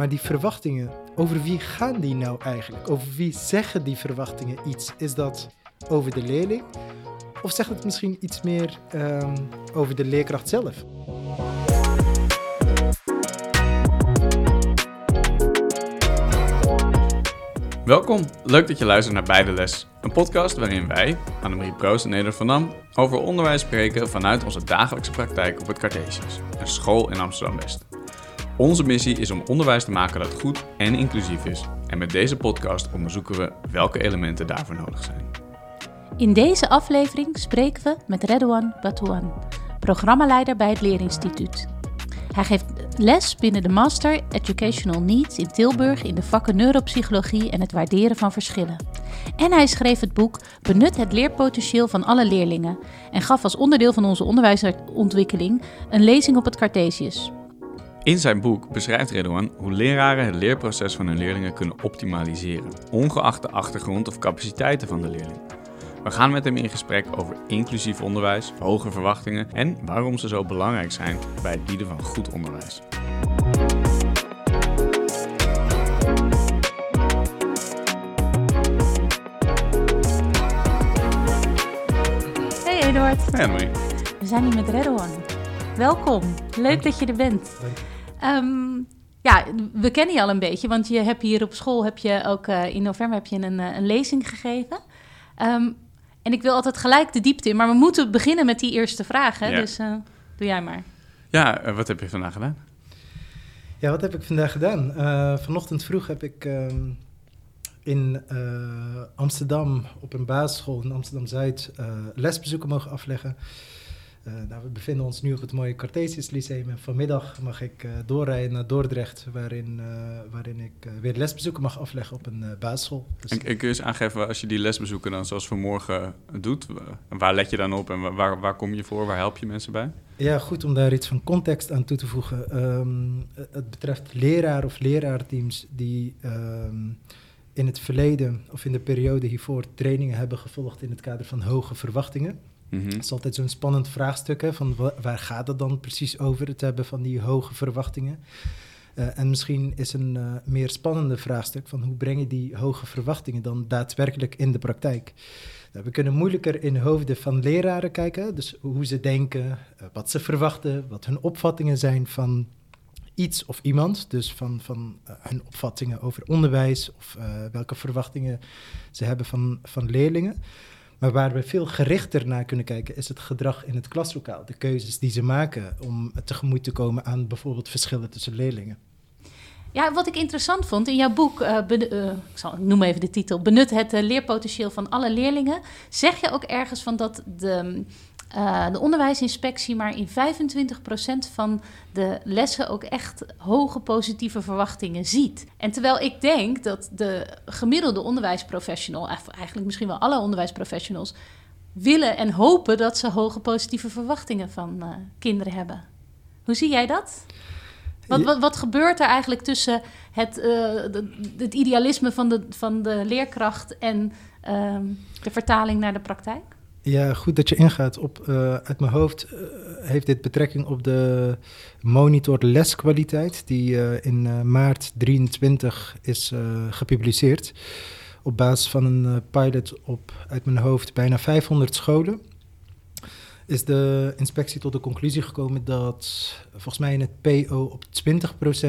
Maar die verwachtingen, over wie gaan die nou eigenlijk? Over wie zeggen die verwachtingen iets? Is dat over de leerling? Of zegt het misschien iets meer ehm, over de leerkracht zelf? Welkom, leuk dat je luistert naar Beide Les, een podcast waarin wij, Annemarie Proost en Neder van Dam, over onderwijs spreken vanuit onze dagelijkse praktijk op het Cartesius, een school in Amsterdam-West. Onze missie is om onderwijs te maken dat goed en inclusief is. En met deze podcast onderzoeken we welke elementen daarvoor nodig zijn. In deze aflevering spreken we met Redouan Batouan, programmaleider bij het Leerinstituut. Hij geeft les binnen de Master Educational Needs in Tilburg in de vakken neuropsychologie en het waarderen van verschillen. En hij schreef het boek Benut het leerpotentieel van alle leerlingen en gaf als onderdeel van onze onderwijsontwikkeling een lezing op het Cartesius. In zijn boek beschrijft Redouan hoe leraren het leerproces van hun leerlingen kunnen optimaliseren, ongeacht de achtergrond of capaciteiten van de leerling. We gaan met hem in gesprek over inclusief onderwijs, hoge verwachtingen en waarom ze zo belangrijk zijn bij het bieden van goed onderwijs. Hey Eduard. Hey Annemarie. We zijn hier met Redouan. Welkom, leuk dat je er bent. Ehm, ja, we kennen je al een beetje, want je hebt hier op school heb je ook uh, in november heb je een, eh, een lezing gegeven. Um, en ik wil altijd gelijk de diepte in, maar we moeten beginnen met die eerste vraag. Ja. Dus uh, doe jij maar. Ja, wat heb je vandaag gedaan? Ja, wat heb ik vandaag gedaan? Uh, vanochtend vroeg heb ik uh, in Amsterdam op een basisschool in Amsterdam-Zuid lesbezoeken mogen afleggen. Uh, nou, we bevinden ons nu op het mooie Cartesius Lyceum en vanmiddag mag ik uh, doorrijden naar Dordrecht, waarin, uh, waarin ik weer lesbezoeken mag afleggen op een basisschool. Dus... En, en, kun je eens aangeven, als je die lesbezoeken dan zoals vanmorgen doet, waar let je dan op en waar, waar kom je voor, waar help je mensen bij? Ja, goed om daar iets van context aan toe te voegen. Um, het betreft leraar of leraarteams die um, in het verleden of in de periode hiervoor trainingen hebben gevolgd in het kader van hoge verwachtingen. Mm. Dat is altijd zo'n spannend vraagstuk, hè, van waar gaat het dan precies over, het hebben van die hoge verwachtingen. Uh, en misschien is een uh, meer spannende vraagstuk van hoe breng je die hoge verwachtingen dan daadwerkelijk in de praktijk. Nou, we kunnen moeilijker in de hoofden van leraren kijken, dus hoe ze denken, wat ze verwachten, wat hun opvattingen zijn van iets of iemand, dus van, van hun opvattingen over onderwijs of welke verwachtingen ze hebben van, van leerlingen. Maar waar we veel gerichter naar kunnen kijken, is het gedrag in het klaslokaal. De keuzes die ze maken om tegemoet te komen aan bijvoorbeeld verschillen tussen leerlingen. Ja, wat ik interessant vond in jouw boek, uh, uh, ik, zal, noem even de titel, Benut het uh, leerpotentieel van alle leerlingen, zeg je ook ergens van dat de, uh, de onderwijsinspectie maar in 25% van de lessen ook echt hoge positieve verwachtingen ziet. En terwijl ik denk dat de gemiddelde onderwijsprofessional, eigenlijk misschien wel alle onderwijsprofessionals, willen en hopen dat ze hoge positieve verwachtingen van uh, kinderen hebben. Hoe zie jij dat? Wat, wat, wat gebeurt er eigenlijk tussen het, uh, de, het idealisme van de, van de leerkracht en ehm, de vertaling naar de praktijk? Ja, goed dat je ingaat op, uh, uit mijn hoofd uh, heeft dit betrekking op de monitor leskwaliteit die uh, in maart 23 is gepubliceerd. Op basis van een pilot op, uit mijn hoofd, bijna 500 scholen. Is de inspectie tot de conclusie gekomen dat volgens mij in het PO op 20%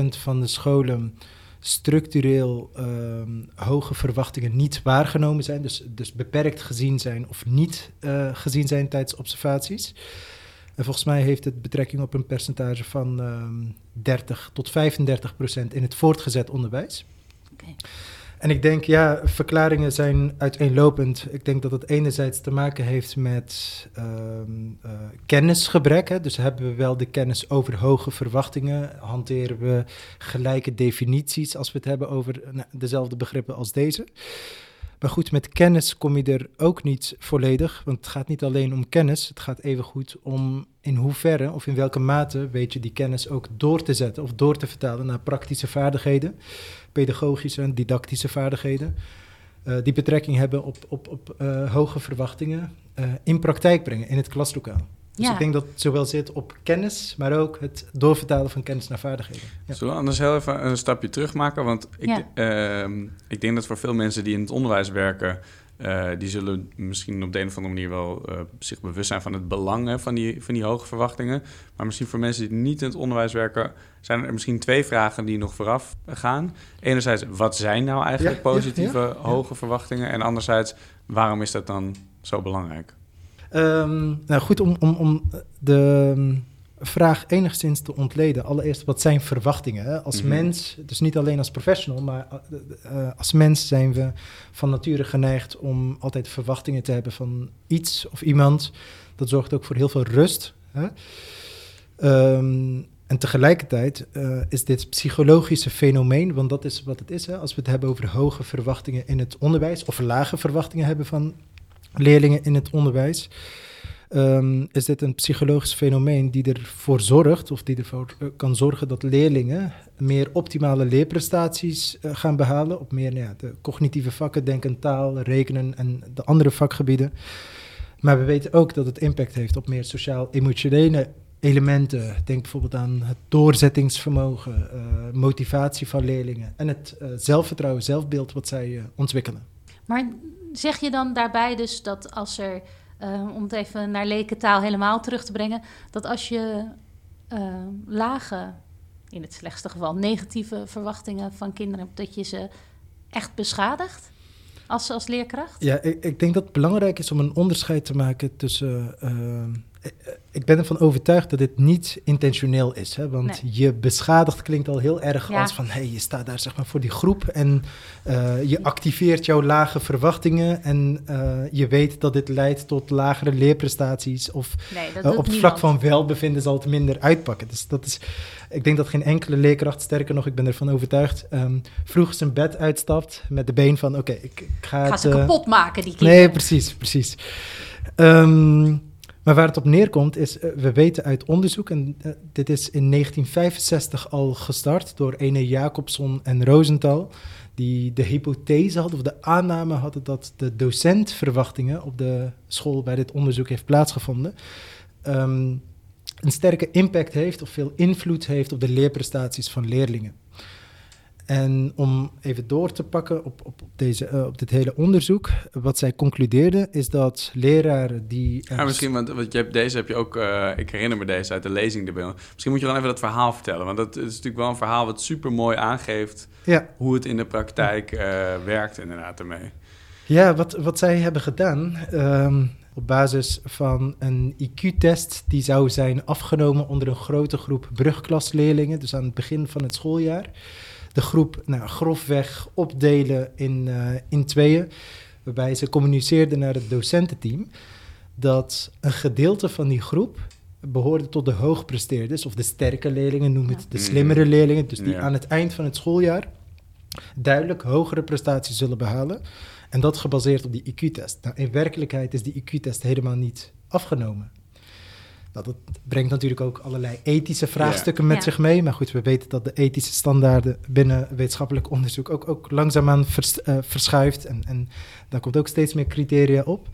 van de scholen structureel um, hoge verwachtingen niet waargenomen zijn, dus, dus beperkt gezien zijn of niet uh, gezien zijn tijdens observaties. En volgens mij heeft het betrekking op een percentage van um, 30 tot 35 procent in het voortgezet onderwijs. En ik denk, ja, verklaringen zijn uiteenlopend. Ik denk dat het enerzijds te maken heeft met um, uh, kennisgebrek. Hè? Dus hebben we wel de kennis over hoge verwachtingen? Hanteren we gelijke definities als we het hebben over nou, dezelfde begrippen als deze? Maar goed, met kennis kom je er ook niet volledig, want het gaat niet alleen om kennis, het gaat evengoed om in hoeverre of in welke mate weet je die kennis ook door te zetten of door te vertalen naar praktische vaardigheden, pedagogische en didactische vaardigheden, uh, die betrekking hebben op, op, op uh, hoge verwachtingen uh, in praktijk brengen in het klaslokaal. Dus Ja. ik denk dat het zowel zit op kennis, maar ook het doorvertalen van kennis naar vaardigheden. Ja. Zullen we anders heel even een stapje terug maken? Want ik, Ja. ehm, ik denk dat voor veel mensen die in het onderwijs werken... eh, die zullen misschien op de een of andere manier wel eh, zich bewust zijn van het belang hè, van, die, van die hoge verwachtingen. Maar misschien voor mensen die niet in het onderwijs werken, zijn er misschien twee vragen die nog vooraf gaan. Enerzijds, wat zijn nou eigenlijk positieve ja. hoge verwachtingen? En anderzijds, waarom is dat dan zo belangrijk? Ehm, nou goed, om, om, om de ehm, vraag enigszins te ontleden. Allereerst, wat zijn verwachtingen? Hè? Als Mhm. mens, dus niet alleen als professional, maar eh, eh, als mens zijn we van nature geneigd om altijd verwachtingen te hebben van iets of iemand. Dat zorgt ook voor heel veel rust. Hè? Ehm, en tegelijkertijd eh, is dit psychologische fenomeen, want dat is wat het is. Hè? Als we het hebben over hoge verwachtingen in het onderwijs, of lage verwachtingen hebben van leerlingen in het onderwijs, ehm, is dit een psychologisch fenomeen die ervoor zorgt, of die ervoor eh, kan zorgen dat leerlingen meer optimale leerprestaties eh, gaan behalen op meer nou ja, de cognitieve vakken, denken, taal, rekenen en de andere vakgebieden. Maar we weten ook dat het impact heeft op meer sociaal-emotionele elementen. Denk bijvoorbeeld aan het doorzettingsvermogen, eh, motivatie van leerlingen en het zelfvertrouwen, zelfbeeld wat zij ontwikkelen. Maar zeg je dan daarbij dus dat als er, eh, om het even naar lekentaal helemaal terug te brengen, dat als je eh, lage, in het slechtste geval negatieve verwachtingen van kinderen hebt, dat je ze echt beschadigt als, als leerkracht? Ja, ik, ik denk dat het belangrijk is om een onderscheid te maken tussen. eh, ik- ik ben ervan overtuigd dat dit niet intentioneel is. Hè? Want Nee. je beschadigd klinkt al heel erg Ja. als van hey, je staat daar zeg maar voor die groep en eh, je activeert jouw lage verwachtingen. En eh, je weet dat dit leidt tot lagere leerprestaties. Of Nee, eh, op het vlak van welbevinden zal het minder uitpakken. Dus dat is, ik denk dat geen enkele leerkracht, sterker nog, ik ben ervan overtuigd, ehm vroeg zijn bed uitstapt met de been van oké, ik, ik ga, Ga het... ze eh, kapot maken, die kinderen. Nee, precies, precies. Ehm, maar waar het op neerkomt is, eh, we weten uit onderzoek, en eh, dit is in 1965 al gestart door ene Jacobson en Rosenthal, die de hypothese hadden, of de aanname hadden dat de docentverwachtingen op de school waar dit onderzoek heeft plaatsgevonden, ehm, een sterke impact heeft of veel invloed heeft op de leerprestaties van leerlingen. En om even door te pakken op, op, deze, eh, op dit hele onderzoek, wat zij concludeerden is dat leraren die... Ja, misschien, want, want je hebt, deze heb je ook, eh, ik herinner me deze uit de lezing erbij. Misschien moet je dan even dat verhaal vertellen, want dat is natuurlijk wel een verhaal wat super mooi aangeeft Ja, hoe het in de praktijk eh, werkt inderdaad ermee. ja wat, wat zij hebben gedaan, ehm, op basis van een IQ-test die zou zijn afgenomen onder een grote groep brugklasleerlingen, dus aan het begin van het schooljaar. De groep nou, grofweg opdelen in, eh, in tweeën, waarbij ze communiceerden naar het docententeam dat een gedeelte van die groep behoorde tot de hoogpresteerders, of de sterke leerlingen, noem het de slimmere leerlingen, dus die Ja. aan het eind van het schooljaar duidelijk hogere prestaties zullen behalen. En dat gebaseerd op die IQ-test. Nou, in werkelijkheid is die IQ-test helemaal niet afgenomen. Nou, dat brengt natuurlijk ook allerlei ethische vraagstukken met zich mee. Maar goed, we weten dat de ethische standaarden binnen wetenschappelijk onderzoek ook, ook langzaamaan vers, eh, verschuift. En, en daar komt ook steeds meer criteria op.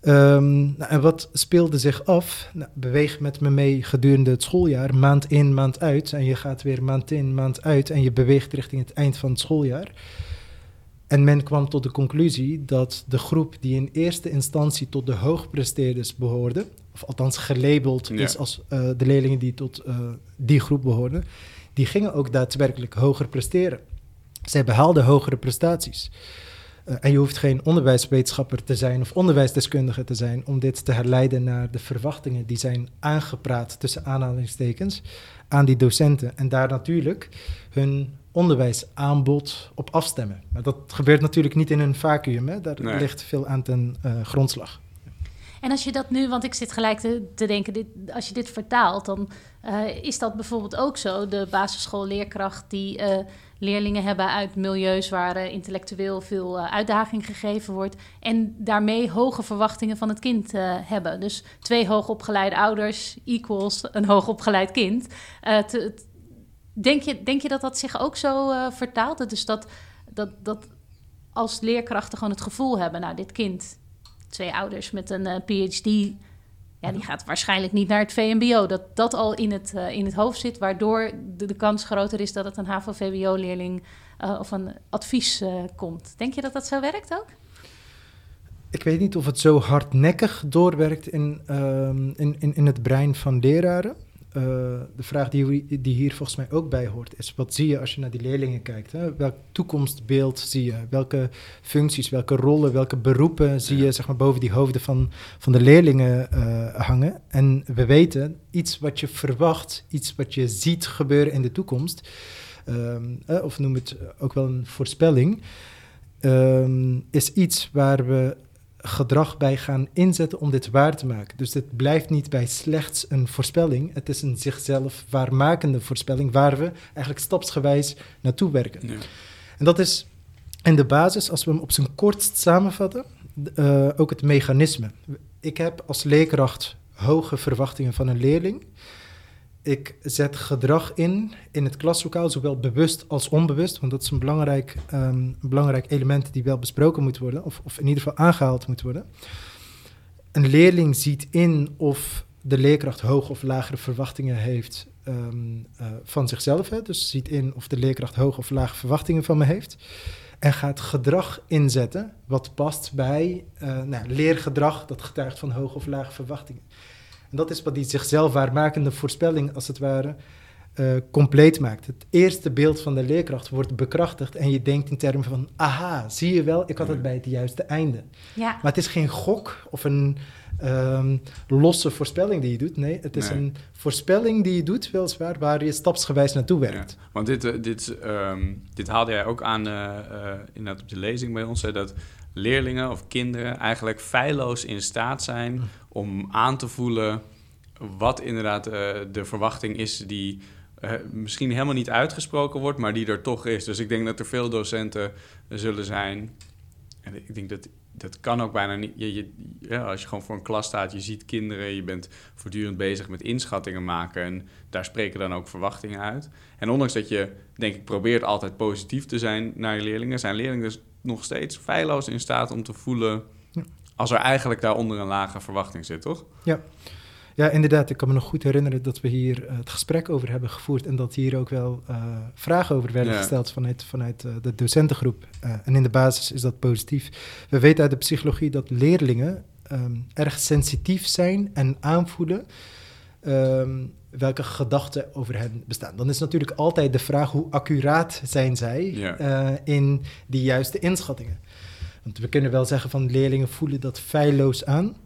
Ehm, nou, en wat speelde zich af? Nou, beweeg met me mee gedurende het schooljaar, maand in, maand uit. En je gaat weer maand in, maand uit. En je beweegt richting het eind van het schooljaar. En men kwam tot de conclusie dat de groep die in eerste instantie tot de hoogpresteerders behoorde, of althans gelabeld Ja. is als eh, de leerlingen die tot eh, die groep behoorden, die gingen ook daadwerkelijk hoger presteren. Zij behaalden hogere prestaties. Eh, en je hoeft geen onderwijswetenschapper te zijn of onderwijsdeskundige te zijn om dit te herleiden naar de verwachtingen die zijn aangepraat tussen aanhalingstekens aan die docenten. En daar natuurlijk hun onderwijsaanbod op afstemmen. Maar dat gebeurt natuurlijk niet in een vacuüm. Hè? Daar Nee. ligt veel aan ten eh, grondslag. En als je dat nu, want ik zit gelijk te, denken, dit, als je dit vertaalt, dan eh, is dat bijvoorbeeld ook zo. De basisschoolleerkracht die eh, leerlingen hebben uit milieus waar eh, intellectueel veel uitdaging gegeven wordt. En daarmee hoge verwachtingen van het kind hebben. Dus twee hoogopgeleide ouders equals een hoogopgeleid kind. Denk, je, denk je dat dat zich ook zo vertaalt? Dus dat, dat, dat als leerkrachten gewoon het gevoel hebben, nou dit kind twee ouders met een eh, PhD. Ja, die gaat waarschijnlijk niet naar het VMBO. Dat dat al in het, uh, in het hoofd zit, waardoor de, de, kans groter is dat het een HAVO-VWO-leerling uh, of een advies komt. Denk je dat dat zo werkt ook? Ik weet niet of het zo hardnekkig doorwerkt in, um, in, in, in het brein van leraren. Uh, de vraag die, die hier volgens mij ook bij hoort is: wat zie je als je naar die leerlingen kijkt? Hè? Welk toekomstbeeld zie je? Welke functies, welke rollen, welke beroepen zie je zeg maar, boven die hoofden van, van de leerlingen uh, hangen? En we weten, iets wat je verwacht, iets wat je ziet gebeuren in de toekomst, um, uh, of noem het ook wel een voorspelling, um, is iets waar we gedrag bij gaan inzetten om dit waar te maken. Dus het blijft niet bij slechts een voorspelling. Het is een zichzelf waarmakende voorspelling waar we eigenlijk stapsgewijs naartoe werken. Ja. En dat is in de basis, als we hem op zijn kortst samenvatten, uh, ook het mechanisme. Ik heb als leerkracht hoge verwachtingen van een leerling. Ik zet gedrag in in het klaslokaal, zowel bewust als onbewust, want dat is een belangrijk, um, belangrijk element die wel besproken moet worden, of, of in ieder geval aangehaald moet worden. Een leerling ziet in of de leerkracht hoge of lagere verwachtingen heeft um, uh, van zichzelf, hè, dus ziet in of de leerkracht hoge of lage verwachtingen van me heeft. En gaat gedrag inzetten wat past bij uh, nou, leergedrag dat getuigt van hoge of lage verwachtingen. En dat is wat die zichzelf waarmakende voorspelling, als het ware, uh, compleet maakt. Het eerste beeld van de leerkracht wordt bekrachtigd en je denkt in termen van, aha, zie je wel, ik had het bij het juiste einde. Ja. Maar het is geen gok of een um, losse voorspelling die je doet. Nee, het is nee. een voorspelling die je doet, weliswaar, waar je stapsgewijs naartoe werkt. Ja, want dit, uh, dit, um, dit haalde jij ook aan uh, uh, inderdaad op de lezing bij ons, hè, dat leerlingen of kinderen eigenlijk feilloos in staat zijn om aan te voelen wat inderdaad uh, de verwachting is die uh, misschien helemaal niet uitgesproken wordt, maar die er toch is. Dus ik denk dat er veel docenten zullen zijn. En ik denk dat dat kan ook bijna niet. Je, je, ja, als je gewoon voor een klas staat, je ziet kinderen, je bent voortdurend bezig met inschattingen maken en daar spreken dan ook verwachtingen uit. En ondanks dat je, denk ik, probeert altijd positief te zijn naar je leerlingen, zijn leerlingen dus nog steeds feilloos in staat om te voelen ja. als er eigenlijk daaronder een lage verwachting zit, toch? Ja. Ja, inderdaad. Ik kan me nog goed herinneren dat we hier uh, het gesprek over hebben gevoerd en dat hier ook wel uh, vragen over werden ja. gesteld vanuit, vanuit uh, de docentengroep. en in de basis is dat positief. We weten uit de psychologie dat leerlingen um, erg sensitief zijn en aanvoelen um, welke gedachten over hen bestaan. Dan is natuurlijk altijd de vraag hoe accuraat zijn zij ja. in die juiste inschattingen. Want we kunnen wel zeggen van leerlingen voelen dat feilloos aan.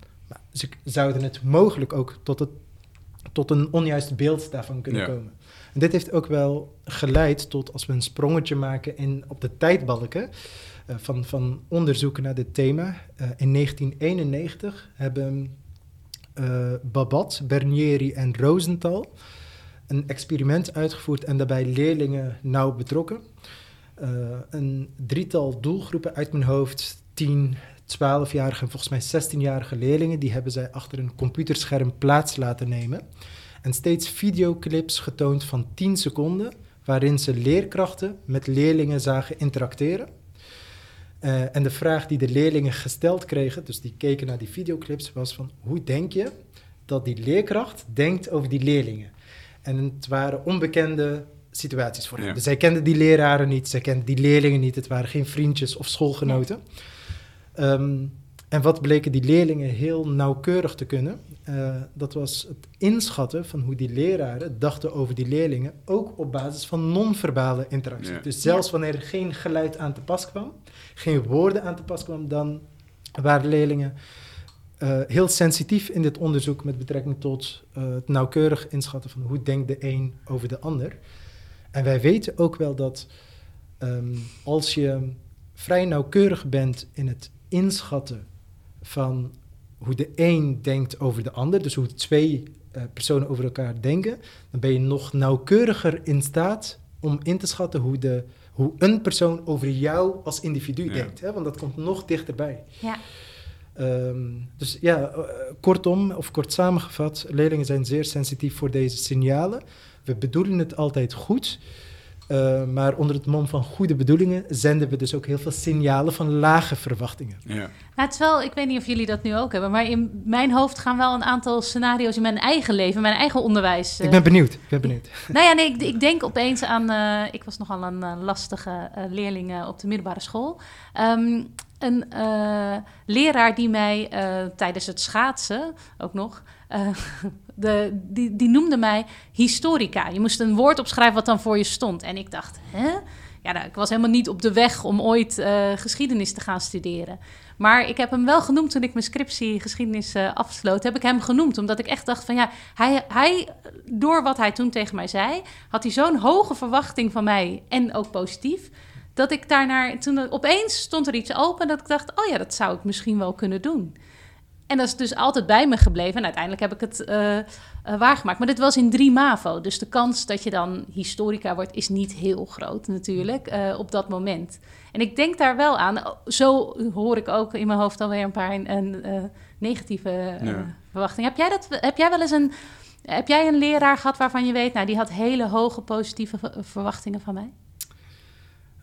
Ze zouden het mogelijk ook tot, het, tot een onjuist beeld daarvan kunnen ja. komen. En dit heeft ook wel geleid tot, als we een sprongetje maken in, op de tijdbalken uh, van, van onderzoeken naar dit thema. Uh, in 1991 hebben uh, Babat, Bernieri en Rosenthal een experiment uitgevoerd en daarbij leerlingen nauw betrokken. een drietal doelgroepen uit mijn hoofd, 10, 12-jarige en volgens mij 16-jarige leerlingen, die hebben zij achter een computerscherm plaats laten nemen. En steeds videoclips getoond van 10 seconden, waarin ze leerkrachten met leerlingen zagen interacteren. Uh, en de vraag die de leerlingen gesteld kregen, dus die keken naar die videoclips, was van hoe denk je dat die leerkracht denkt over die leerlingen? En het waren onbekende situaties voor hen. Ja. Dus zij kenden die leraren niet, zij kenden die leerlingen niet, het waren geen vriendjes of schoolgenoten. Ja. Um, en wat bleken die leerlingen heel nauwkeurig te kunnen? Uh, dat was het inschatten van hoe die leraren dachten over die leerlingen, ook op basis van non-verbale interactie. Ja. Dus zelfs wanneer er geen geluid aan te pas kwam, geen woorden aan te pas kwam, dan waren leerlingen uh, heel sensitief in dit onderzoek met betrekking tot uh, het nauwkeurig inschatten van hoe denkt de een over de ander. En wij weten ook wel dat um, als je vrij nauwkeurig bent in het inschatten van hoe de een denkt over de ander, dus hoe twee uh, personen over elkaar denken, dan ben je nog nauwkeuriger in staat om in te schatten hoe, de, hoe een persoon over jou als individu ja. denkt. Hè? Want dat komt nog dichterbij. Ja. Um, dus ja, uh, kortom, of kort samengevat, leerlingen zijn zeer sensitief voor deze signalen. We bedoelen het altijd goed. Uh, maar onder het mom van goede bedoelingen zenden we dus ook heel veel signalen van lage verwachtingen. Ja. Nou, het is wel, ik weet niet of jullie dat nu ook hebben, maar in mijn hoofd gaan wel een aantal scenario's in mijn eigen leven, mijn eigen onderwijs. Uh... Ik ben benieuwd. Ik ben benieuwd. nou ja, nee, ik, ik denk opeens aan. Uh, ik was nogal een lastige leerling op de middelbare school. Um, een leraar die mij tijdens het schaatsen ook nog. de, die, die noemde mij historica. Je moest een woord opschrijven wat dan voor je stond. En ik dacht, hè? Ja, nou, ik was helemaal niet op de weg om ooit uh, geschiedenis te gaan studeren. Maar ik heb hem wel genoemd toen ik mijn scriptie geschiedenis uh, afsloot. Heb ik hem genoemd, omdat ik echt dacht van ja, hij, hij, door wat hij toen tegen mij zei, had hij zo'n hoge verwachting van mij en ook positief. Dat ik daarnaar, toen opeens stond er iets open dat ik dacht, oh ja, dat zou ik misschien wel kunnen doen. En dat is dus altijd bij me gebleven. En uiteindelijk heb ik het uh, uh, waargemaakt. Maar dit was in drie MAVO. Dus de kans dat je dan historica wordt, is niet heel groot natuurlijk uh, op dat moment. En ik denk daar wel aan. Zo hoor ik ook in mijn hoofd alweer een paar een, negatieve ja. verwachtingen. Heb jij, dat, heb jij wel eens een... Heb jij een leraar gehad waarvan je weet... nou, die had hele hoge positieve verwachtingen van mij?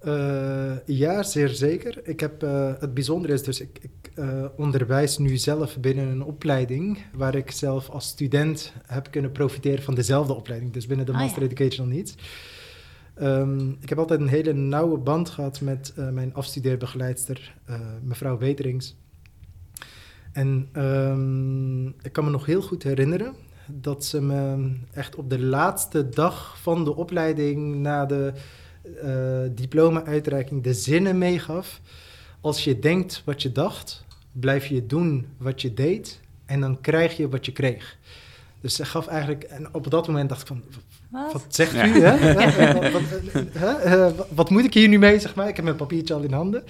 Uh, ja, zeer zeker. Ik heb, uh, het bijzondere is dus, ik, ik uh, onderwijs nu zelf binnen een opleiding waar ik zelf als student heb kunnen profiteren van dezelfde opleiding, dus binnen de ah, Master ja. Educational Needs. Um, ik heb altijd een hele nauwe band gehad met mijn afstudeerbegeleidster, mevrouw Weterings. En um, ik kan me nog heel goed herinneren dat ze me echt op de laatste dag van de opleiding na de diploma-uitreiking de zinnen meegaf. Als je denkt wat je dacht, blijf je doen wat je deed en dan krijg je wat je kreeg. Dus ze gaf eigenlijk, en op dat moment dacht ik van, wat, zegt u? Hè? wat, wat, hè? Uh, wat, moet ik hier nu mee, zeg maar? Ik heb mijn papiertje al in handen.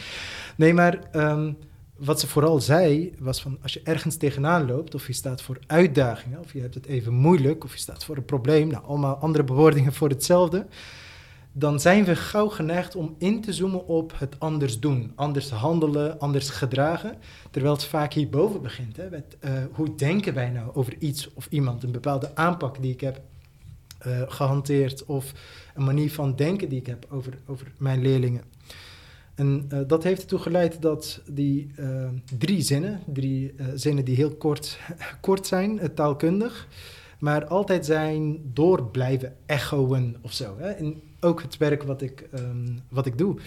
Nee, maar um, wat ze vooral zei, was van als je ergens tegenaan loopt, of je staat voor uitdagingen, of je hebt het even moeilijk, of je staat voor een probleem, nou, allemaal andere bewoordingen voor hetzelfde dan zijn we gauw geneigd om in te zoomen op het anders doen, anders handelen, anders gedragen. Terwijl het vaak hierboven begint. Hè, met, uh, hoe denken wij nou over iets of iemand? Een bepaalde aanpak die ik heb uh, gehanteerd of een manier van denken die ik heb over, over mijn leerlingen. En uh, dat heeft ertoe geleid dat die drie zinnen, drie zinnen die heel kort, kort zijn, taalkundig, maar altijd zijn door blijven echoen of zo. Hè? Ook het werk wat ik, um, wat ik doe.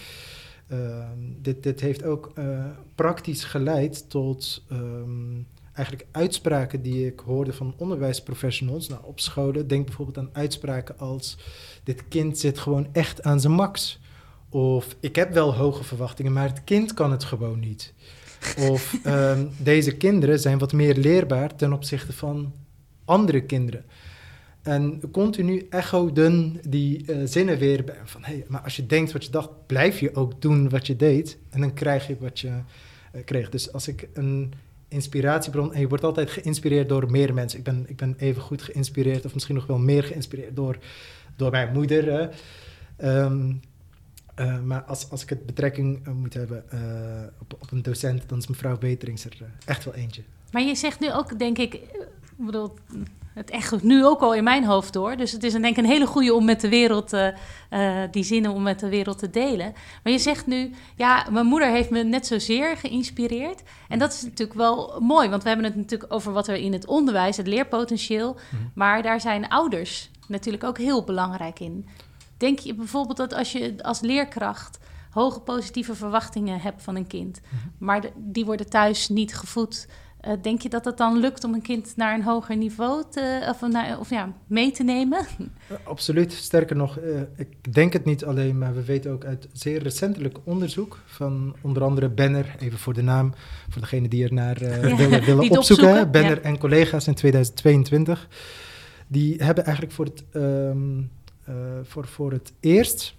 Uh, dit, dit heeft ook uh, praktisch geleid tot um, eigenlijk uitspraken die ik hoorde van onderwijsprofessionals nou, op scholen. Denk bijvoorbeeld aan uitspraken als: Dit kind zit gewoon echt aan zijn max. Of ik heb wel hoge verwachtingen, maar het kind kan het gewoon niet. Of um, deze kinderen zijn wat meer leerbaar ten opzichte van andere kinderen. En continu echoden die uh, zinnen weer bij. Van hé, hey, maar als je denkt wat je dacht, blijf je ook doen wat je deed. En dan krijg je wat je uh, kreeg. Dus als ik een inspiratiebron. En je wordt altijd geïnspireerd door meer mensen. Ik ben, ik ben even goed geïnspireerd, of misschien nog wel meer geïnspireerd door, door mijn moeder. Um, uh, maar als, als ik het betrekking moet hebben op, op een docent, dan is mevrouw Beterings er echt wel eentje. Maar je zegt nu ook, denk ik, ik bedoel, het echt nu ook al in mijn hoofd door. Dus het is denk ik een hele goede om met de wereld, uh, uh, die zinnen om met de wereld te delen. Maar je zegt nu, ja, mijn moeder heeft me net zozeer geïnspireerd. En dat is natuurlijk wel mooi, want we hebben het natuurlijk over wat er in het onderwijs, het leerpotentieel. Mhm. Maar daar zijn ouders natuurlijk ook heel belangrijk in. Denk je bijvoorbeeld dat als je als leerkracht hoge positieve verwachtingen hebt van een kind, mhm. maar die worden thuis niet gevoed uh, denk je dat het dan lukt om een kind naar een hoger niveau te, of, naar, of ja, mee te nemen? Uh, absoluut. Sterker nog, uh, ik denk het niet alleen, maar we weten ook uit zeer recentelijk onderzoek van onder andere Benner, even voor de naam, voor degene die er naar ja, willen, willen opzoeken. opzoeken. Benner ja. en collega's in 2022. Die hebben eigenlijk voor het, um, voor, voor het eerst,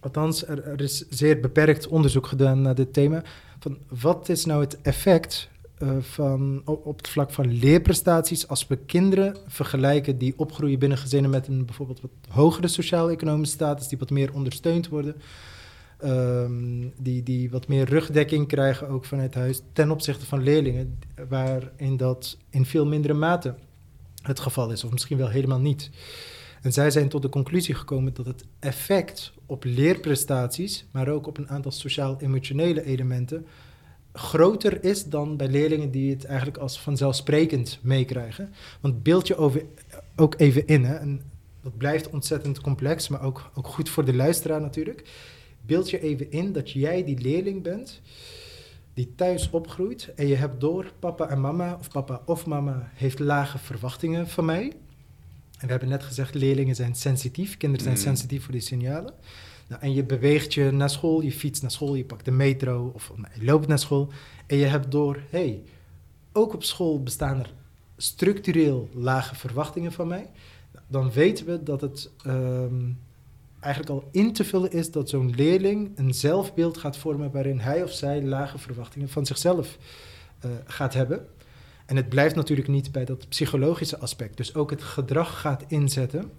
althans, er, er is zeer beperkt onderzoek gedaan naar dit thema. Van wat is nou het effect uh, van, op het vlak van leerprestaties als we kinderen vergelijken die opgroeien binnen gezinnen met een bijvoorbeeld wat hogere sociaal-economische status, die wat meer ondersteund worden, um, die, die wat meer rugdekking krijgen ook vanuit huis, ten opzichte van leerlingen, waarin dat in veel mindere mate het geval is, of misschien wel helemaal niet. En zij zijn tot de conclusie gekomen dat het effect op leerprestaties, maar ook op een aantal sociaal-emotionele elementen, groter is dan bij leerlingen die het eigenlijk als vanzelfsprekend meekrijgen. Want beeld je over, ook even in, hè, en dat blijft ontzettend complex, maar ook, ook goed voor de luisteraar natuurlijk. Beeld je even in dat jij die leerling bent die thuis opgroeit en je hebt door papa en mama of papa of mama heeft lage verwachtingen van mij. En we hebben net gezegd, leerlingen zijn sensitief, kinderen zijn Mm. sensitief voor die signalen. Nou, en je beweegt je naar school, je fietst naar school, je pakt de metro of je loopt naar school. En je hebt door, hey, ook op school bestaan er structureel lage verwachtingen van mij. Dan weten we dat het ehm, eigenlijk al in te vullen is dat zo'n leerling een zelfbeeld gaat vormen waarin hij of zij lage verwachtingen van zichzelf eh, gaat hebben. En het blijft natuurlijk niet bij dat psychologische aspect. Dus ook het gedrag gaat inzetten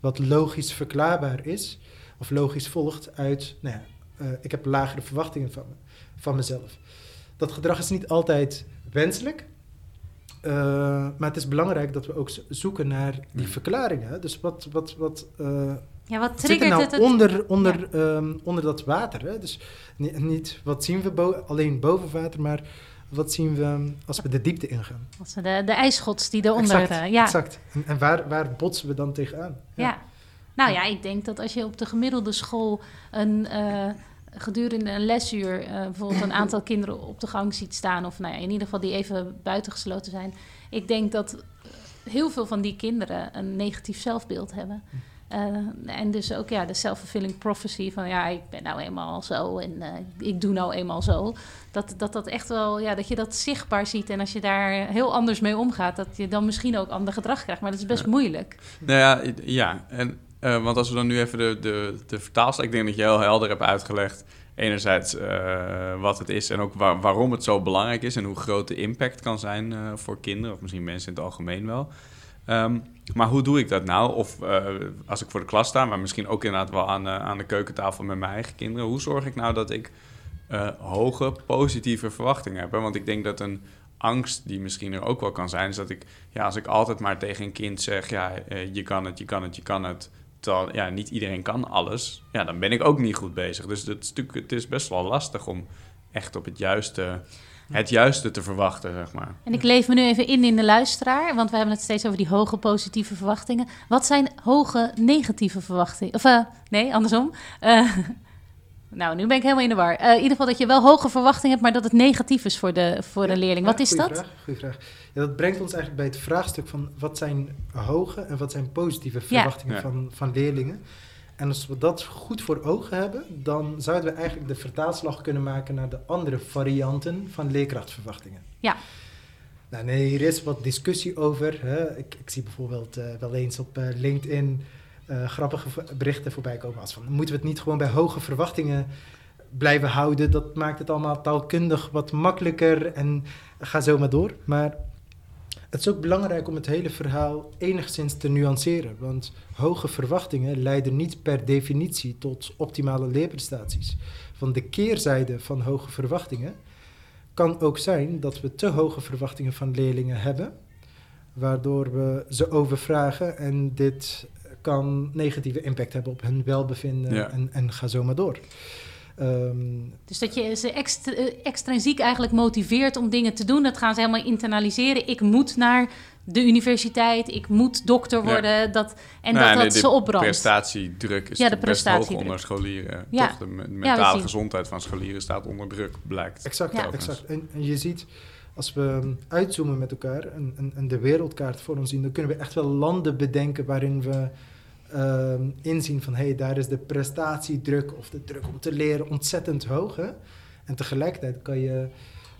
wat logisch verklaarbaar is of logisch volgt uit, nou ja, eh, ik heb lagere verwachtingen van, me, van mezelf. Dat gedrag is niet altijd wenselijk, eh, maar het is belangrijk dat we ook zo- zoeken naar die Ja. verklaringen. Dus wat, wat, wat, eh, Ja, wat wat zit er triggert nou het? het onder, onder, ehm, onder dat water? Hè? Dus ni- niet wat zien we bo- alleen boven water, maar wat zien we ehm, als we de diepte ingaan? Als we de, de ijsschots die eronder... exact, ja, exact. En, en waar, waar botsen we dan tegenaan? Ja. Nou ja, ik denk dat als je op de gemiddelde school een, eh, gedurende een lesuur eh, bijvoorbeeld een aantal kinderen op de gang ziet staan, of nou ja, in ieder geval die even buitengesloten zijn, ik denk dat heel veel van die kinderen een negatief zelfbeeld hebben. Eh, en dus ook ja, de self-fulfilling prophecy van ja, ik ben nou eenmaal zo en ik doe nou eenmaal zo. Dat, dat dat echt wel, ja, dat je dat zichtbaar ziet en als je daar heel anders mee omgaat, dat je dan misschien ook ander gedrag krijgt. Maar dat is best Ja. moeilijk. Nou ja, ja. En, eh, want als we dan nu even de, de, de vertaalslag... Ik denk dat je heel helder hebt uitgelegd... enerzijds eh, wat het is en ook waar- waarom het zo belangrijk is... en hoe groot de impact kan zijn eh, voor kinderen... of misschien mensen in het algemeen wel. Ehm, maar hoe doe ik dat nou? Of als ik voor de klas sta... maar misschien ook inderdaad wel aan, aan de keukentafel met mijn eigen kinderen... hoe zorg ik nou dat ik hoge positieve verwachtingen heb? Want ik denk dat een angst die misschien er ook wel kan zijn... is dat ik ja, als ik altijd maar tegen een kind zeg, ja, je kan het, je kan het, je kan het, ja, niet iedereen kan alles, ja, dan ben ik ook niet goed bezig. Dus het is, het is best wel lastig om echt op het juiste, het juiste te verwachten, zeg maar. En ik leef me nu even in in de luisteraar, want we hebben het steeds over die hoge positieve verwachtingen. Wat zijn hoge negatieve verwachtingen? Of eh, nee, andersom. Eh, nou, nu ben ik helemaal in de war. Eh, in ieder geval dat je wel hoge verwachtingen hebt, maar dat het negatief is voor de, voor de Ja, leerling. ja, Wat is goeie dat? Vraag, goeie vraag. Ja, dat brengt ons eigenlijk bij het vraagstuk van wat zijn hoge en wat zijn positieve verwachtingen Ja. Van, van leerlingen. En als we dat goed voor ogen hebben, dan zouden we eigenlijk de vertaalslag kunnen maken naar de andere varianten van leerkrachtverwachtingen. Ja. Nou, nee, hier is wat discussie over. Hè. Ik, ik zie bijvoorbeeld eh, wel eens op eh, LinkedIn eh, grappige berichten voorbij komen als van moeten we het niet gewoon bij hoge verwachtingen blijven houden? Dat maakt het allemaal taalkundig wat makkelijker en ga zo maar door. Maar het is ook belangrijk om het hele verhaal enigszins te nuanceren. Want hoge verwachtingen leiden niet per definitie tot optimale leerprestaties. Van de keerzijde van hoge verwachtingen kan ook zijn dat we te hoge verwachtingen van leerlingen hebben, waardoor we ze overvragen en dit kan negatieve impact hebben op hun welbevinden Ja. en, en ga zo maar door. Ehm, Dus dat je ze extra, eh, extrinsiek eigenlijk motiveert om dingen te doen. Dat gaan ze helemaal internaliseren. Ik moet naar de universiteit, ik moet dokter Ja. worden. Dat, en Nou, dat dat ze opbrandt. prestatiedruk is Ja, de natuurlijk best hoog prestatiedruk. onder scholieren. Ja. Toch? De me- mentale gezondheid van scholieren staat onder druk, blijkt. Exact, Ja. exact. En, en je ziet, als we uitzoomen met elkaar en, en, en de wereldkaart voor ons zien, dan kunnen we echt wel landen bedenken waarin we ehm, inzien van hé, hey, daar is de prestatiedruk of de druk om te leren ontzettend hoog. Hè? En tegelijkertijd kan je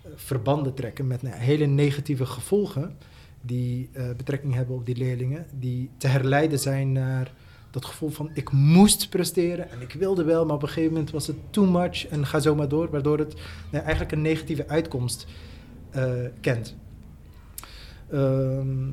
eh, verbanden trekken met nou, hele negatieve gevolgen die eh, betrekking hebben op die leerlingen, die te herleiden zijn naar dat gevoel van ik moest presteren en ik wilde wel, maar op een gegeven moment was het too much en ga zo maar door, waardoor het nou, eigenlijk een negatieve uitkomst eh, kent. Ehm,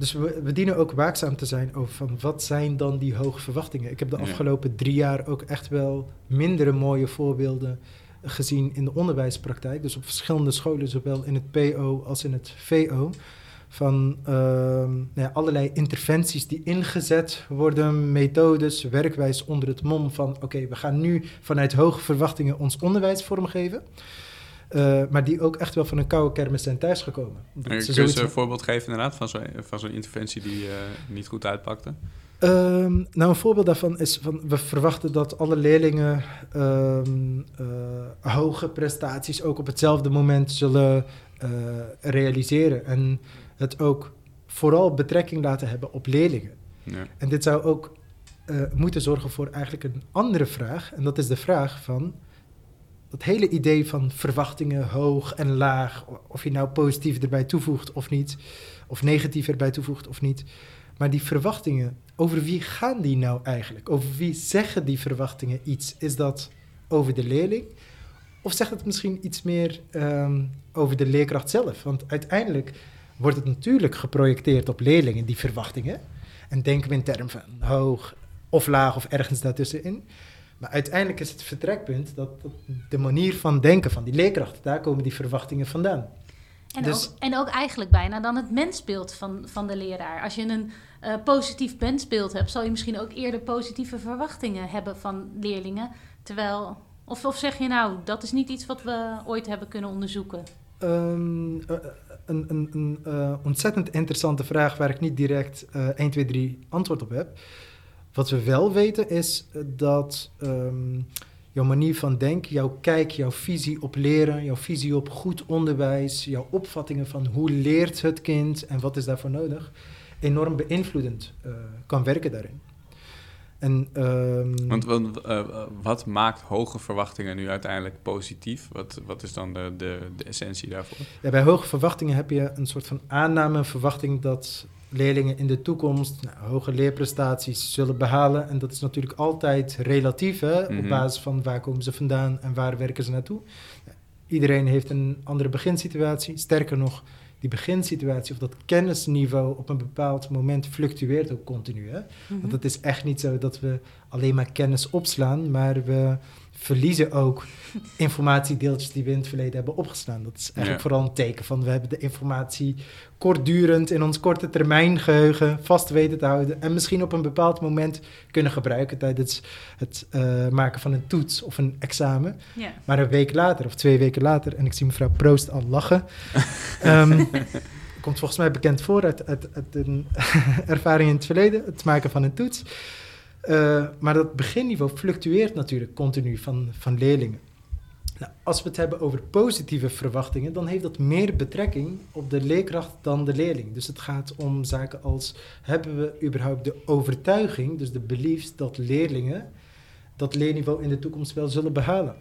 dus we, we dienen ook waakzaam te zijn over van wat zijn dan die hoge verwachtingen. Ik heb de Ja. afgelopen drie jaar ook echt wel mindere mooie voorbeelden gezien in de onderwijspraktijk. Dus op verschillende scholen, zowel in het PO als in het VO. van ehm, nou ja, allerlei interventies die ingezet worden, methodes, werkwijze onder het mom van oké, we gaan nu vanuit hoge verwachtingen ons onderwijs vormgeven. Uh, maar die ook echt wel van een koude kermis zijn thuisgekomen. Kun je zoiets... een voorbeeld geven inderdaad van zo'n van zo'n interventie die uh, niet goed uitpakte? Um, nou, een voorbeeld daarvan is van we verwachten dat alle leerlingen um, uh, hoge prestaties ook op hetzelfde moment zullen realiseren. En het ook vooral betrekking laten hebben op leerlingen. Ja. En dit zou ook moeten zorgen voor eigenlijk een andere vraag. En dat is de vraag van dat hele idee van verwachtingen hoog en laag, of je nou positief erbij toevoegt of niet, of negatief erbij toevoegt of niet. Maar die verwachtingen, over wie gaan die nou eigenlijk? Over wie zeggen die verwachtingen iets? Is dat over de leerling? Of zegt het misschien iets meer um, over de leerkracht zelf? Want uiteindelijk wordt het natuurlijk geprojecteerd op leerlingen, die verwachtingen. En denken we in termen van hoog of laag of ergens daartussenin. Maar uiteindelijk is het vertrekpunt dat, dat, de manier van denken van die leerkracht, daar komen die verwachtingen vandaan. En, dus, ook, en ook eigenlijk bijna dan het mensbeeld van, van de leraar. Als je een uh, positief mensbeeld hebt, zal je misschien ook eerder positieve verwachtingen hebben van leerlingen. Terwijl, of, of zeg je nou, dat is niet iets wat we ooit hebben kunnen onderzoeken? Um, uh, een, een, een uh, ontzettend interessante vraag waar ik niet direct 1, 2, 3 antwoord op heb. Wat we wel weten is eh, dat um, jouw manier van denken, jouw kijk, jouw visie op leren, jouw visie op goed onderwijs, jouw opvattingen van hoe leert het kind en wat is daarvoor nodig, enorm beïnvloedend uh, kan werken daarin. En, um, Want wat, uh, wat, maakt hoge verwachtingen nu uiteindelijk positief? Wat, wat is dan de, de, de essentie daarvoor? Ja, bij hoge verwachtingen heb je een soort van aanname, verwachting dat leerlingen in de toekomst nou, hoge leerprestaties zullen behalen. En dat is natuurlijk altijd relatief, hè, op mhm. basis van waar komen ze vandaan en waar werken ze naartoe. Iedereen heeft een andere beginsituatie. Sterker nog, die beginsituatie of dat kennisniveau op een bepaald moment fluctueert ook continu. Hè? Want mhm. het is echt niet zo dat we alleen maar kennis opslaan, maar we verliezen ook informatiedeeltjes die we in het verleden hebben opgeslaan. Dat is eigenlijk vooral een teken van we hebben de informatie kortdurend in ons korte termijn geheugen vast weten te houden en misschien op een bepaald moment kunnen gebruiken tijdens het uh, maken van een toets of een examen. Ja. Maar een week later of twee weken later, en ik zie mevrouw Proost al lachen, um, komt volgens mij bekend voor uit, uit, uit een ervaring in het verleden, het maken van een toets. Uh, maar dat beginniveau fluctueert natuurlijk continu van, van leerlingen. Nou, als we het hebben over positieve verwachtingen, dan heeft dat meer betrekking op de leerkracht dan de leerling. Dus het gaat om zaken als: hebben we überhaupt de overtuiging, dus de beliefs, dat leerlingen dat leerniveau in de toekomst wel zullen behalen?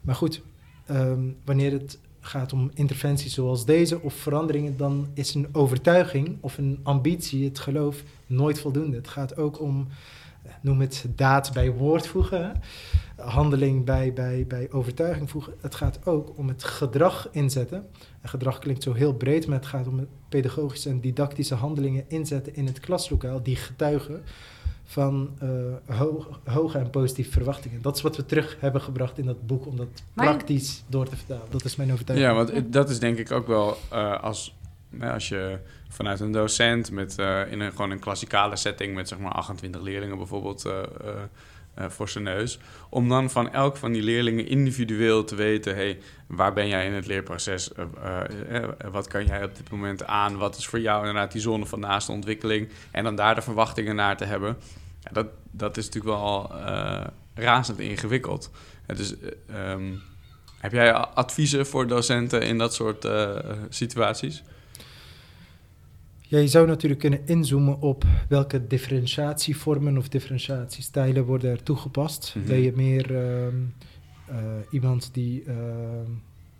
Maar goed, um, wanneer het gaat om interventies zoals deze of veranderingen, dan is een overtuiging of een ambitie, het geloof, nooit voldoende. Het gaat ook om noem het daad bij woord voegen, handeling bij, bij, bij overtuiging voegen. Het gaat ook om het gedrag inzetten. En gedrag klinkt zo heel breed, maar het gaat om pedagogische en didactische handelingen inzetten in het klaslokaal die getuigen van uh, hoge en positieve verwachtingen. Dat is wat we terug hebben gebracht in dat boek om dat praktisch door te vertalen. Dat is mijn overtuiging. Ja, want dat is denk ik ook wel uh, als als je vanuit een docent met, uh, in een, gewoon een klassikale setting met zeg maar 28 leerlingen bijvoorbeeld uh, uh, voor zijn neus, om dan van elk van die leerlingen individueel te weten, hey, waar ben jij in het leerproces, wat kan jij op dit moment aan, wat is voor jou inderdaad die zone van naaste ontwikkeling en dan daar de verwachtingen naar te hebben, ja, dat, dat is natuurlijk wel razend ingewikkeld. dus um, heb jij adviezen voor docenten in dat soort situaties? Ja, je zou natuurlijk kunnen inzoomen op welke differentiatievormen of differentiatiestijlen worden er toegepast. Mm Ben je meer uh, uh, iemand die, uh,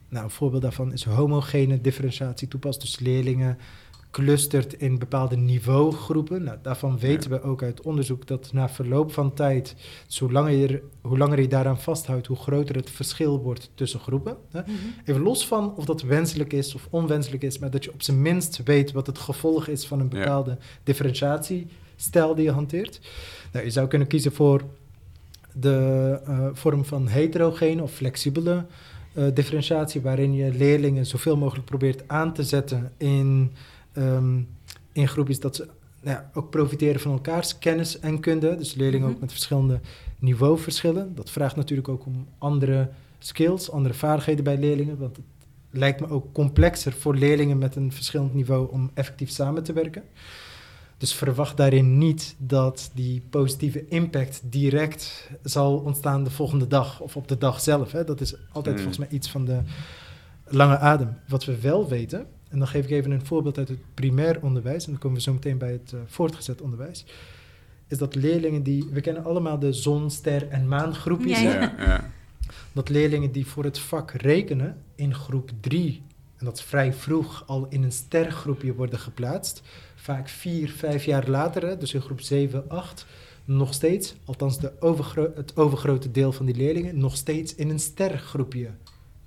nou een voorbeeld daarvan is homogene differentiatie toepast, dus leerlingen clustert in bepaalde niveaugroepen. Nou, daarvan weten we ook uit onderzoek dat na verloop van tijd, hoe langer je, hoe langer je daaraan vasthoudt, hoe groter het verschil wordt tussen groepen. Hè? Mhm. Even los van of dat wenselijk is of onwenselijk is, maar dat je op zijn minst weet wat het gevolg is van een bepaalde differentiatiestijl die je hanteert. Nou, je zou kunnen kiezen voor de uh, vorm van heterogene of flexibele uh, differentiatie, waarin je leerlingen zoveel mogelijk probeert aan te zetten in ehm, in groepjes dat ze nou ja, ook profiteren van elkaars kennis en kunde. Dus leerlingen Mhm. ook met verschillende niveauverschillen. Dat vraagt natuurlijk ook om andere skills, andere vaardigheden bij leerlingen. Want het lijkt me ook complexer voor leerlingen met een verschillend niveau om effectief samen te werken. Dus verwacht daarin niet dat die positieve impact direct zal ontstaan de volgende dag of op de dag zelf. Hè. Dat is altijd Mm. volgens mij iets van de lange adem. Wat we wel weten, en dan geef ik even een voorbeeld uit het primair onderwijs, en dan komen we zo meteen bij het eh, voortgezet onderwijs, is dat leerlingen die, we kennen allemaal de zon, ster en maangroepjes, Ja? Ja, ja. dat leerlingen die voor het vak rekenen in groep 3, en dat is vrij vroeg, al in een stergroepje worden geplaatst, vaak vier, vijf jaar later, hè, dus in groep 7, 8, nog steeds, althans de overgro- het overgrote deel van die leerlingen, nog steeds in een stergroepje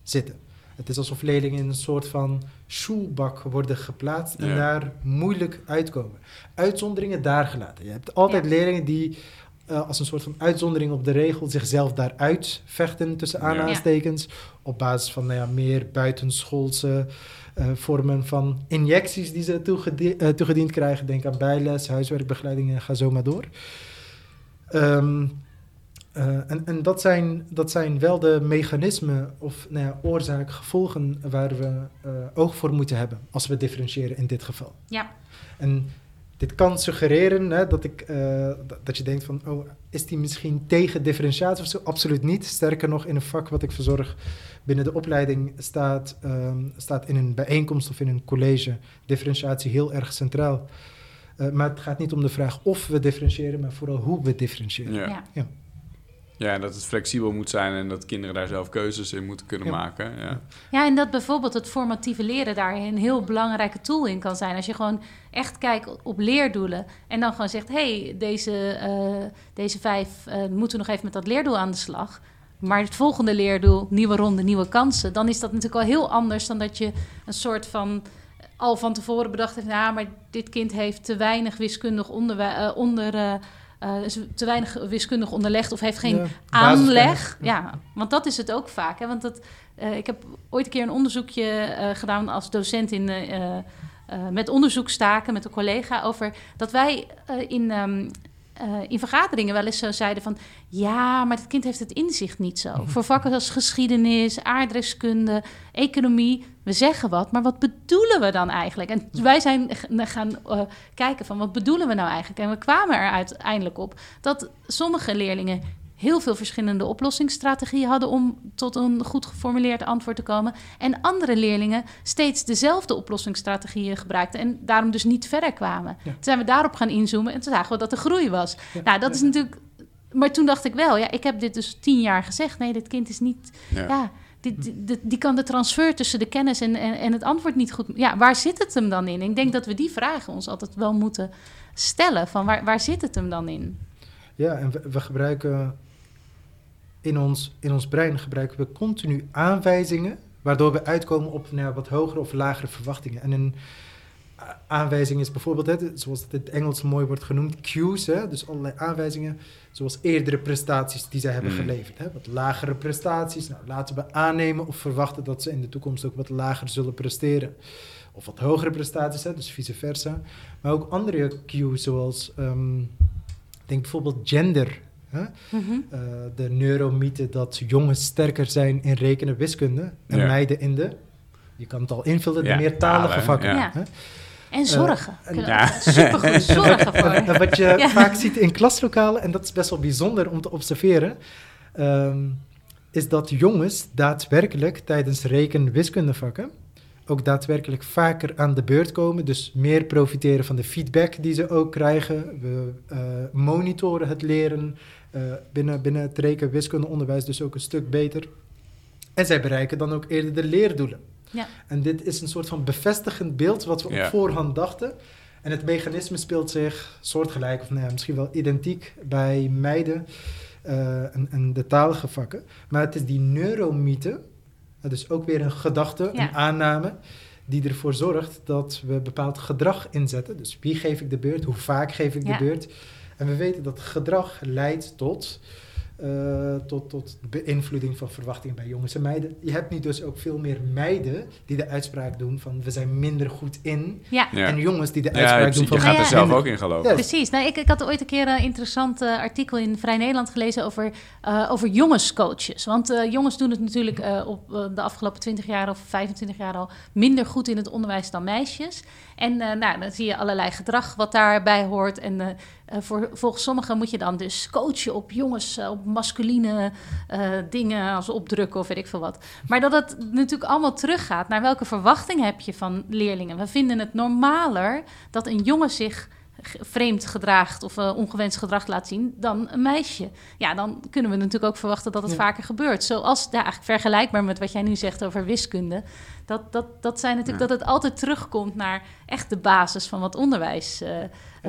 zitten. Het is alsof leerlingen in een soort van schoolbak worden geplaatst en Ja. daar moeilijk uitkomen. Uitzonderingen daar gelaten. Je hebt altijd Ja. leerlingen die eh, als een soort van uitzondering op de regel zichzelf daaruit vechten tussen Ja. aanhalingstekens. Op basis van nou ja, meer buitenschoolse eh, vormen van injecties die ze toegedi- eh, toegediend krijgen. Denk aan bijles, huiswerkbegeleiding en ga zo maar door. Ehm, eh, en en dat, zijn, dat zijn wel de mechanismen of nou ja, oorzaak-gevolgen waar we eh, oog voor moeten hebben als we differentiëren in dit geval. Ja. En dit kan suggereren hè, dat, ik, eh, dat- je denkt van, oh, is die misschien tegen differentiatie of zo? Absoluut niet. Sterker nog, in een vak wat ik verzorg binnen de opleiding staat, ehm, staat in een bijeenkomst of in een college differentiatie heel erg centraal. Eh, maar het gaat niet om de vraag of we differentiëren, maar vooral hoe we differentiëren. Ja. Ja. Ja. Dat het flexibel moet zijn en dat kinderen daar zelf keuzes in moeten kunnen Ja. maken. Ja. Ja, en dat bijvoorbeeld het formatieve leren daar een heel belangrijke tool in kan zijn. Als je gewoon echt kijkt op leerdoelen en dan gewoon zegt: hé, hey, deze, eh, deze vijf eh, moeten nog even met dat leerdoel aan de slag. Maar het volgende leerdoel, nieuwe ronde, nieuwe kansen, dan is dat natuurlijk al heel anders dan dat je een soort van al van tevoren bedacht heeft: nou, maar dit kind heeft te weinig wiskundig eh, onder. Eh, is te weinig wiskundig onderlegd of heeft geen Ja, aanleg. Ja, want dat is het ook vaak. Hè? Want dat, eh, ik heb ooit een keer een onderzoekje eh, gedaan als docent in, eh, eh, eh, met onderzoekstaken met een collega over dat wij eh, in, ehm, eh, in vergaderingen wel eens zo zeiden van ja, maar het kind heeft het inzicht niet zo. Voor vakken als geschiedenis, aardrijkskunde, economie, we zeggen wat, maar wat bedoelen we dan eigenlijk? En wij zijn gaan eh, kijken van wat bedoelen we nou eigenlijk? En we kwamen er uiteindelijk op dat sommige leerlingen heel veel verschillende oplossingsstrategieën hadden om tot een goed geformuleerd antwoord te komen. En andere leerlingen steeds dezelfde oplossingsstrategieën gebruikten en daarom dus niet verder kwamen. Ja. Toen zijn we daarop gaan inzoomen en toen zagen we dat er groei was. Ja. Nou, dat is natuurlijk. Maar toen dacht ik wel, ja, ik heb dit dus tien jaar gezegd. Nee, dit kind is niet. Ja. Dit- die kan de transfer tussen de kennis en, en, en het antwoord niet goed. Ja, waar zit het hem dan in? Ik denk dat we die vragen ons altijd wel moeten stellen. Van waar, waar zit het hem dan in? Ja, en we, we gebruiken in ons, in ons brein gebruiken we continu aanwijzingen, waardoor we uitkomen op nou, ja, wat hogere of lagere verwachtingen. En een aanwijzing is bijvoorbeeld, hè, zoals het in het Engels mooi wordt genoemd, cues, hè, dus allerlei aanwijzingen, zoals eerdere prestaties die zij hebben Mm. geleverd. Hè, wat lagere prestaties, nou, laten we aannemen of verwachten dat ze in de toekomst ook wat lager zullen presteren. Of wat hogere prestaties, hè, dus vice versa. Maar ook andere cues, zoals ehm, denk bijvoorbeeld gender. Hè? Mhm. Eh, de neuromythe dat jongens sterker zijn in rekenen wiskunde en Ja. meiden in de, je kan het al invullen, Ja, de meertalige talen, vakken. ja. hè? En zorgen. en- Kunnen- Ja. Supergoed, zorgen voor. En wat je Ja. vaak ziet in klaslokalen, en dat is best wel bijzonder om te observeren, ehm, is dat jongens daadwerkelijk tijdens reken-wiskundevakken ook daadwerkelijk vaker aan de beurt komen. Dus meer profiteren van de feedback die ze ook krijgen. We eh, monitoren het leren eh, binnen, binnen het reken-wiskundeonderwijs dus ook een stuk beter. En zij bereiken dan ook eerder de leerdoelen. Ja. En dit is een soort van bevestigend beeld wat we Ja. op voorhand dachten. En het mechanisme speelt zich soortgelijk, of nou ja, misschien wel identiek bij meiden eh, en, en de talige vakken. Maar het is die neuromythe, dat is ook weer een gedachte, Ja. een aanname, die ervoor zorgt dat we bepaald gedrag inzetten. Dus wie geef ik de beurt, hoe vaak geef ik Ja. de beurt. En we weten dat gedrag leidt tot eh, tot, tot beïnvloeding van verwachtingen bij jongens en meiden. Je hebt nu dus ook veel meer meiden die de uitspraak doen van we zijn minder goed in. Ja. Ja. En jongens die de Ja, uitspraak je, doen je van... gaat er zelf ook in geloven. Precies. Nou, ik, ik had ooit een keer een interessant eh, artikel in Vrij Nederland gelezen over, eh, over jongenscoaches. Want eh, jongens doen het natuurlijk eh, op de afgelopen 20 jaar of 25 jaar al minder goed in het onderwijs dan meisjes. En eh, nou, dan zie je allerlei gedrag wat daarbij hoort. En eh, voor, volgens sommigen moet je dan dus coachen op jongens, eh, op masculine eh, dingen als opdrukken of weet ik veel wat. Maar dat het natuurlijk allemaal teruggaat naar welke verwachtingen heb je van leerlingen. We vinden het normaler dat een jongen zich vreemd gedraagt of eh, ongewenst gedrag laat zien dan een meisje. Ja, dan kunnen we natuurlijk ook verwachten dat het Ja. vaker gebeurt. Zoals ja, eigenlijk vergelijkbaar met wat jij nu zegt over wiskunde. Dat, dat, dat zijn natuurlijk Ja. dat het altijd terugkomt naar echt de basis van wat onderwijs eh,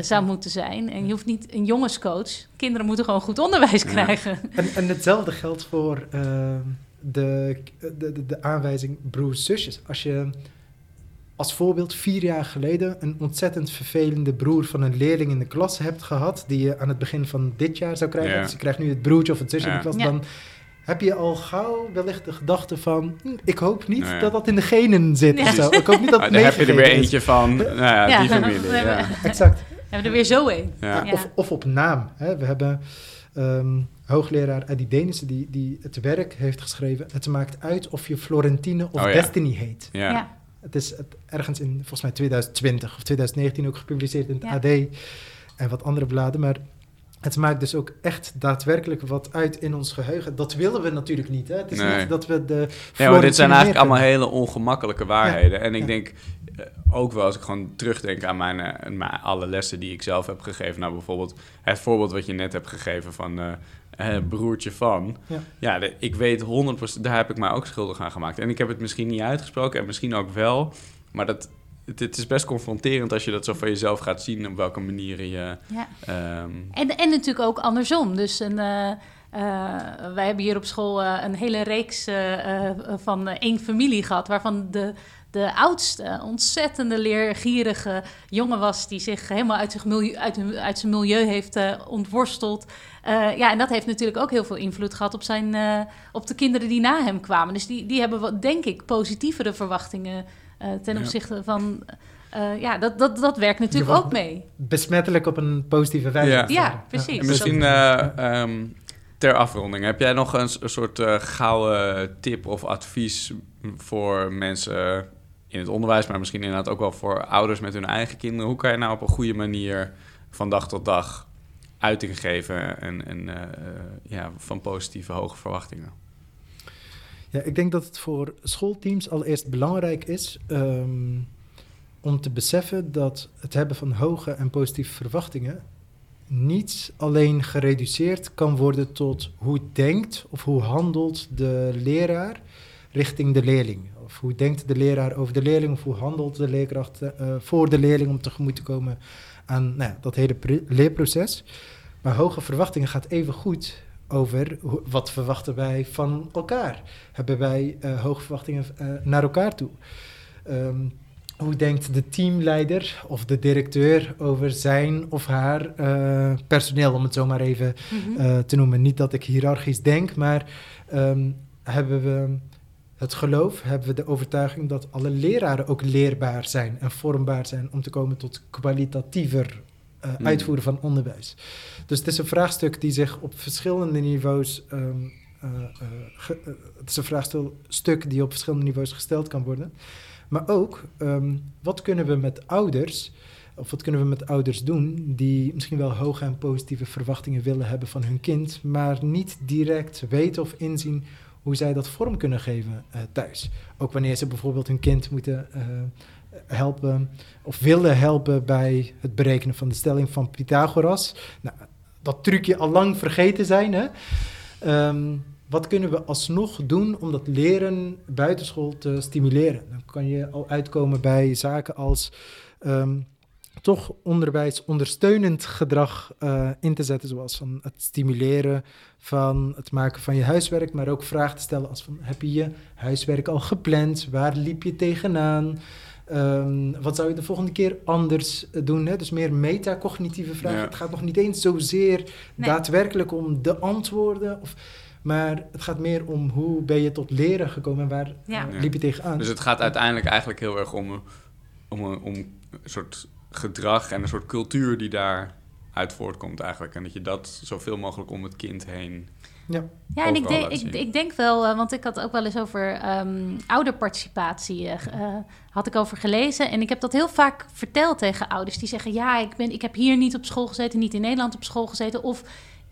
zou moeten zijn. En je hoeft niet een jongenscoach. Kinderen moeten gewoon goed onderwijs krijgen. En, en hetzelfde geldt voor eh, de, de, de, de aanwijzing broers-zusjes. Als je als voorbeeld vier jaar geleden een ontzettend vervelende broer van een leerling in de klas hebt gehad, die je aan het begin van dit jaar zou krijgen. Ja. Dus je krijgt nu het broertje of het zusje in de klas. Dan heb je al gauw wellicht de gedachte van, hm, ik hoop niet Nou ja. dat dat in de genen zit Ja. of zo. Ik hoop niet dat Ah, het daar heb je er weer is. eentje van, nou ja, Ja, die dan- familie. we hebben- Ja. Exact. We hebben er weer zo een. Ja. Ja. Of, of op naam. Hè. We hebben ehm, hoogleraar Adi Denissen die, die het werk heeft geschreven. Het maakt uit of je Florentine of Oh ja. Destiny heet. Ja. Het is het, ergens in volgens mij 2020 of 2019 ook gepubliceerd in het Ja. AD en wat andere bladen. Maar het maakt dus ook echt daadwerkelijk wat uit in ons geheugen. Dat willen we natuurlijk niet. Hè? Het is Nee. niet dat we de. Nee, maar dit zijn eigenlijk allemaal hele ongemakkelijke waarheden. En ik Ja. denk ook wel, als ik gewoon terugdenk aan mijn, eh, mijn alle lessen die ik zelf heb gegeven. Nou, bijvoorbeeld het voorbeeld wat je net hebt gegeven van eh, eh, broertje van. Ja. Ja, de- ik weet 100%, daar heb ik mij ook schuldig aan gemaakt. En ik heb het misschien niet uitgesproken en misschien ook wel. Maar dat, het, het is best confronterend als je dat zo van jezelf gaat zien. Op welke manieren je... Ja. ehm, En, en natuurlijk ook andersom. Dus een, eh, eh, wij hebben hier op school eh, een hele reeks eh, eh, van eh, één familie gehad, waarvan de, de oudste ontzettende leergierige jongen was, die zich helemaal uit, zich milieu, uit, zijn milieu heeft eh, ontworsteld. Eh, ja, en dat heeft natuurlijk ook heel veel invloed gehad op, zijn, eh, op de kinderen die na hem kwamen. Dus die, die hebben, wat, denk ik, positievere verwachtingen eh, ten Ja. opzichte van... eh, ja, dat, dat, dat werkt natuurlijk ook mee. Besmettelijk op een positieve wijze. Ja. precies. En misschien eh, ehm, ter afronding, heb jij nog een, soort eh, gouden tip of advies voor mensen in het onderwijs, maar misschien inderdaad ook wel voor ouders met hun eigen kinderen? Hoe kan je nou op een goede manier van dag tot dag uiting geven en, eh, eh, ja, van positieve hoge verwachtingen? Ja, ik denk dat het voor schoolteams allereerst belangrijk is ehm, om te beseffen dat het hebben van hoge en positieve verwachtingen niet alleen gereduceerd kan worden tot hoe denkt of hoe handelt de leraar richting de leerling. Of hoe denkt de leraar over de leerling of hoe handelt de leerkracht eh, voor de leerling om tegemoet te komen aan nou ja, dat hele leerproces. Maar hoge verwachtingen gaat even goed over wat verwachten wij van elkaar. Hebben wij eh, hoge verwachtingen eh, naar elkaar toe? Ehm, hoe denkt de teamleider of de directeur over zijn of haar personeel, om het zo maar even Mhm. te noemen. Niet dat ik hiërarchisch denk, maar ehm, hebben we het geloof, hebben we de overtuiging dat alle leraren ook leerbaar zijn en vormbaar zijn om te komen tot kwalitatiever Mm. uitvoeren van onderwijs. Dus het is een vraagstuk die zich op verschillende niveaus. ehm, eh, ge- eh, het is een vraagstuk die op verschillende niveaus gesteld kan worden. Maar ook, ehm, wat kunnen we met ouders, of wat kunnen we met ouders doen die misschien wel hoge en positieve verwachtingen willen hebben van hun kind, maar niet direct weten of inzien hoe zij dat vorm kunnen geven eh, thuis. Ook wanneer ze bijvoorbeeld hun kind moeten eh, helpen of willen helpen bij het berekenen van de stelling van Pythagoras. Nou, dat trucje al lang vergeten zijn. Hè? Ehm, wat kunnen we alsnog doen om dat leren buitenschool te stimuleren? Dan kan je al uitkomen bij zaken als ehm, toch onderwijs ondersteunend gedrag eh, in te zetten, zoals van het stimuleren van het maken van je huiswerk, maar ook vragen te stellen als van heb je je huiswerk al gepland? Waar liep je tegenaan? Ehm, wat zou je de volgende keer anders eh, doen? Hè? Dus meer metacognitieve vragen. Ja. Het gaat nog niet eens zozeer Nee. daadwerkelijk om de antwoorden. Of, maar het gaat meer om hoe ben je tot leren gekomen en waar Ja. eh, liep je tegenaan. Dus het gaat uiteindelijk eigenlijk heel erg om, om, om een soort gedrag en een soort cultuur die daar uit voortkomt eigenlijk. En dat je dat zoveel mogelijk om het kind heen... ja. Ja, en ik denk, ik, ik denk wel, eh, want ik had ook wel eens over ehm, ouderparticipatie eh, eh, had ik over gelezen. En ik heb dat heel vaak verteld tegen ouders die zeggen: Ja, ik, ben, ik heb hier niet op school gezeten, niet in Nederland op school gezeten. Of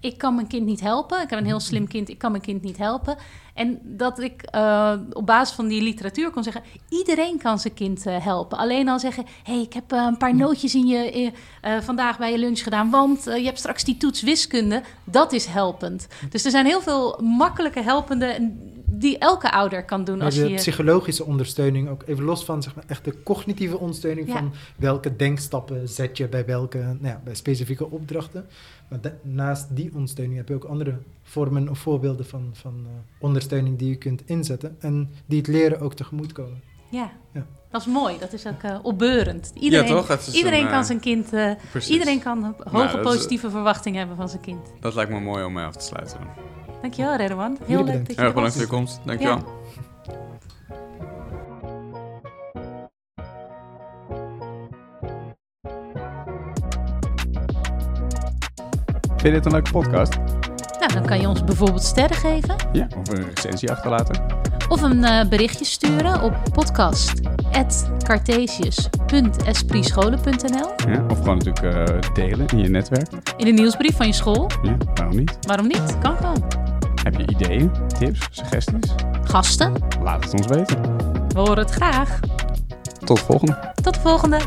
ik kan mijn kind niet helpen. Ik heb een heel slim kind, ik kan mijn kind niet helpen. En dat ik eh, op basis van die literatuur kon zeggen: iedereen kan zijn kind eh, helpen. Alleen al zeggen: hé, hey, ik heb eh, een paar nootjes in je, vandaag bij je lunch gedaan, want je hebt straks die toets wiskunde. Dat is helpend. Dus er zijn heel veel makkelijke helpende die elke ouder kan doen Maar als de je. psychologische ondersteuning, ook even los van zeg maar, echt de cognitieve ondersteuning Ja. van welke denkstappen zet je bij welke nou ja, bij specifieke opdrachten. Maar naast die ondersteuning heb je ook andere vormen of voorbeelden van, van eh, ondersteuning die je kunt inzetten en die het leren ook tegemoet komen. Ja. Ja. Dat is mooi, dat is ook eh, opbeurend. Iedereen, ja, toch? Het is iedereen een, kan eh, zijn kind, eh, iedereen kan hoge Nou, is- positieve verwachtingen hebben van zijn kind. Dat lijkt me mooi om mee af te sluiten. Dankjewel, Redouan. Heel Jullie leuk bedankt. dat je Heel erg bedankt voor je komst. Dankjewel. Ja. Vind je dit een leuke podcast? Nou, dan kan je ons bijvoorbeeld sterren geven. Ja. Of een recensie achterlaten. Of een eh, berichtje sturen op podcast.cartesius.esprietscholen.nl Ja. Of gewoon natuurlijk eh, delen in je netwerk. In de nieuwsbrief van je school. Ja, waarom niet? Waarom niet? Kan gewoon. Heb je ideeën, tips, suggesties? Gasten, Laat het ons weten. we horen het graag. Tot de volgende. Tot de volgende.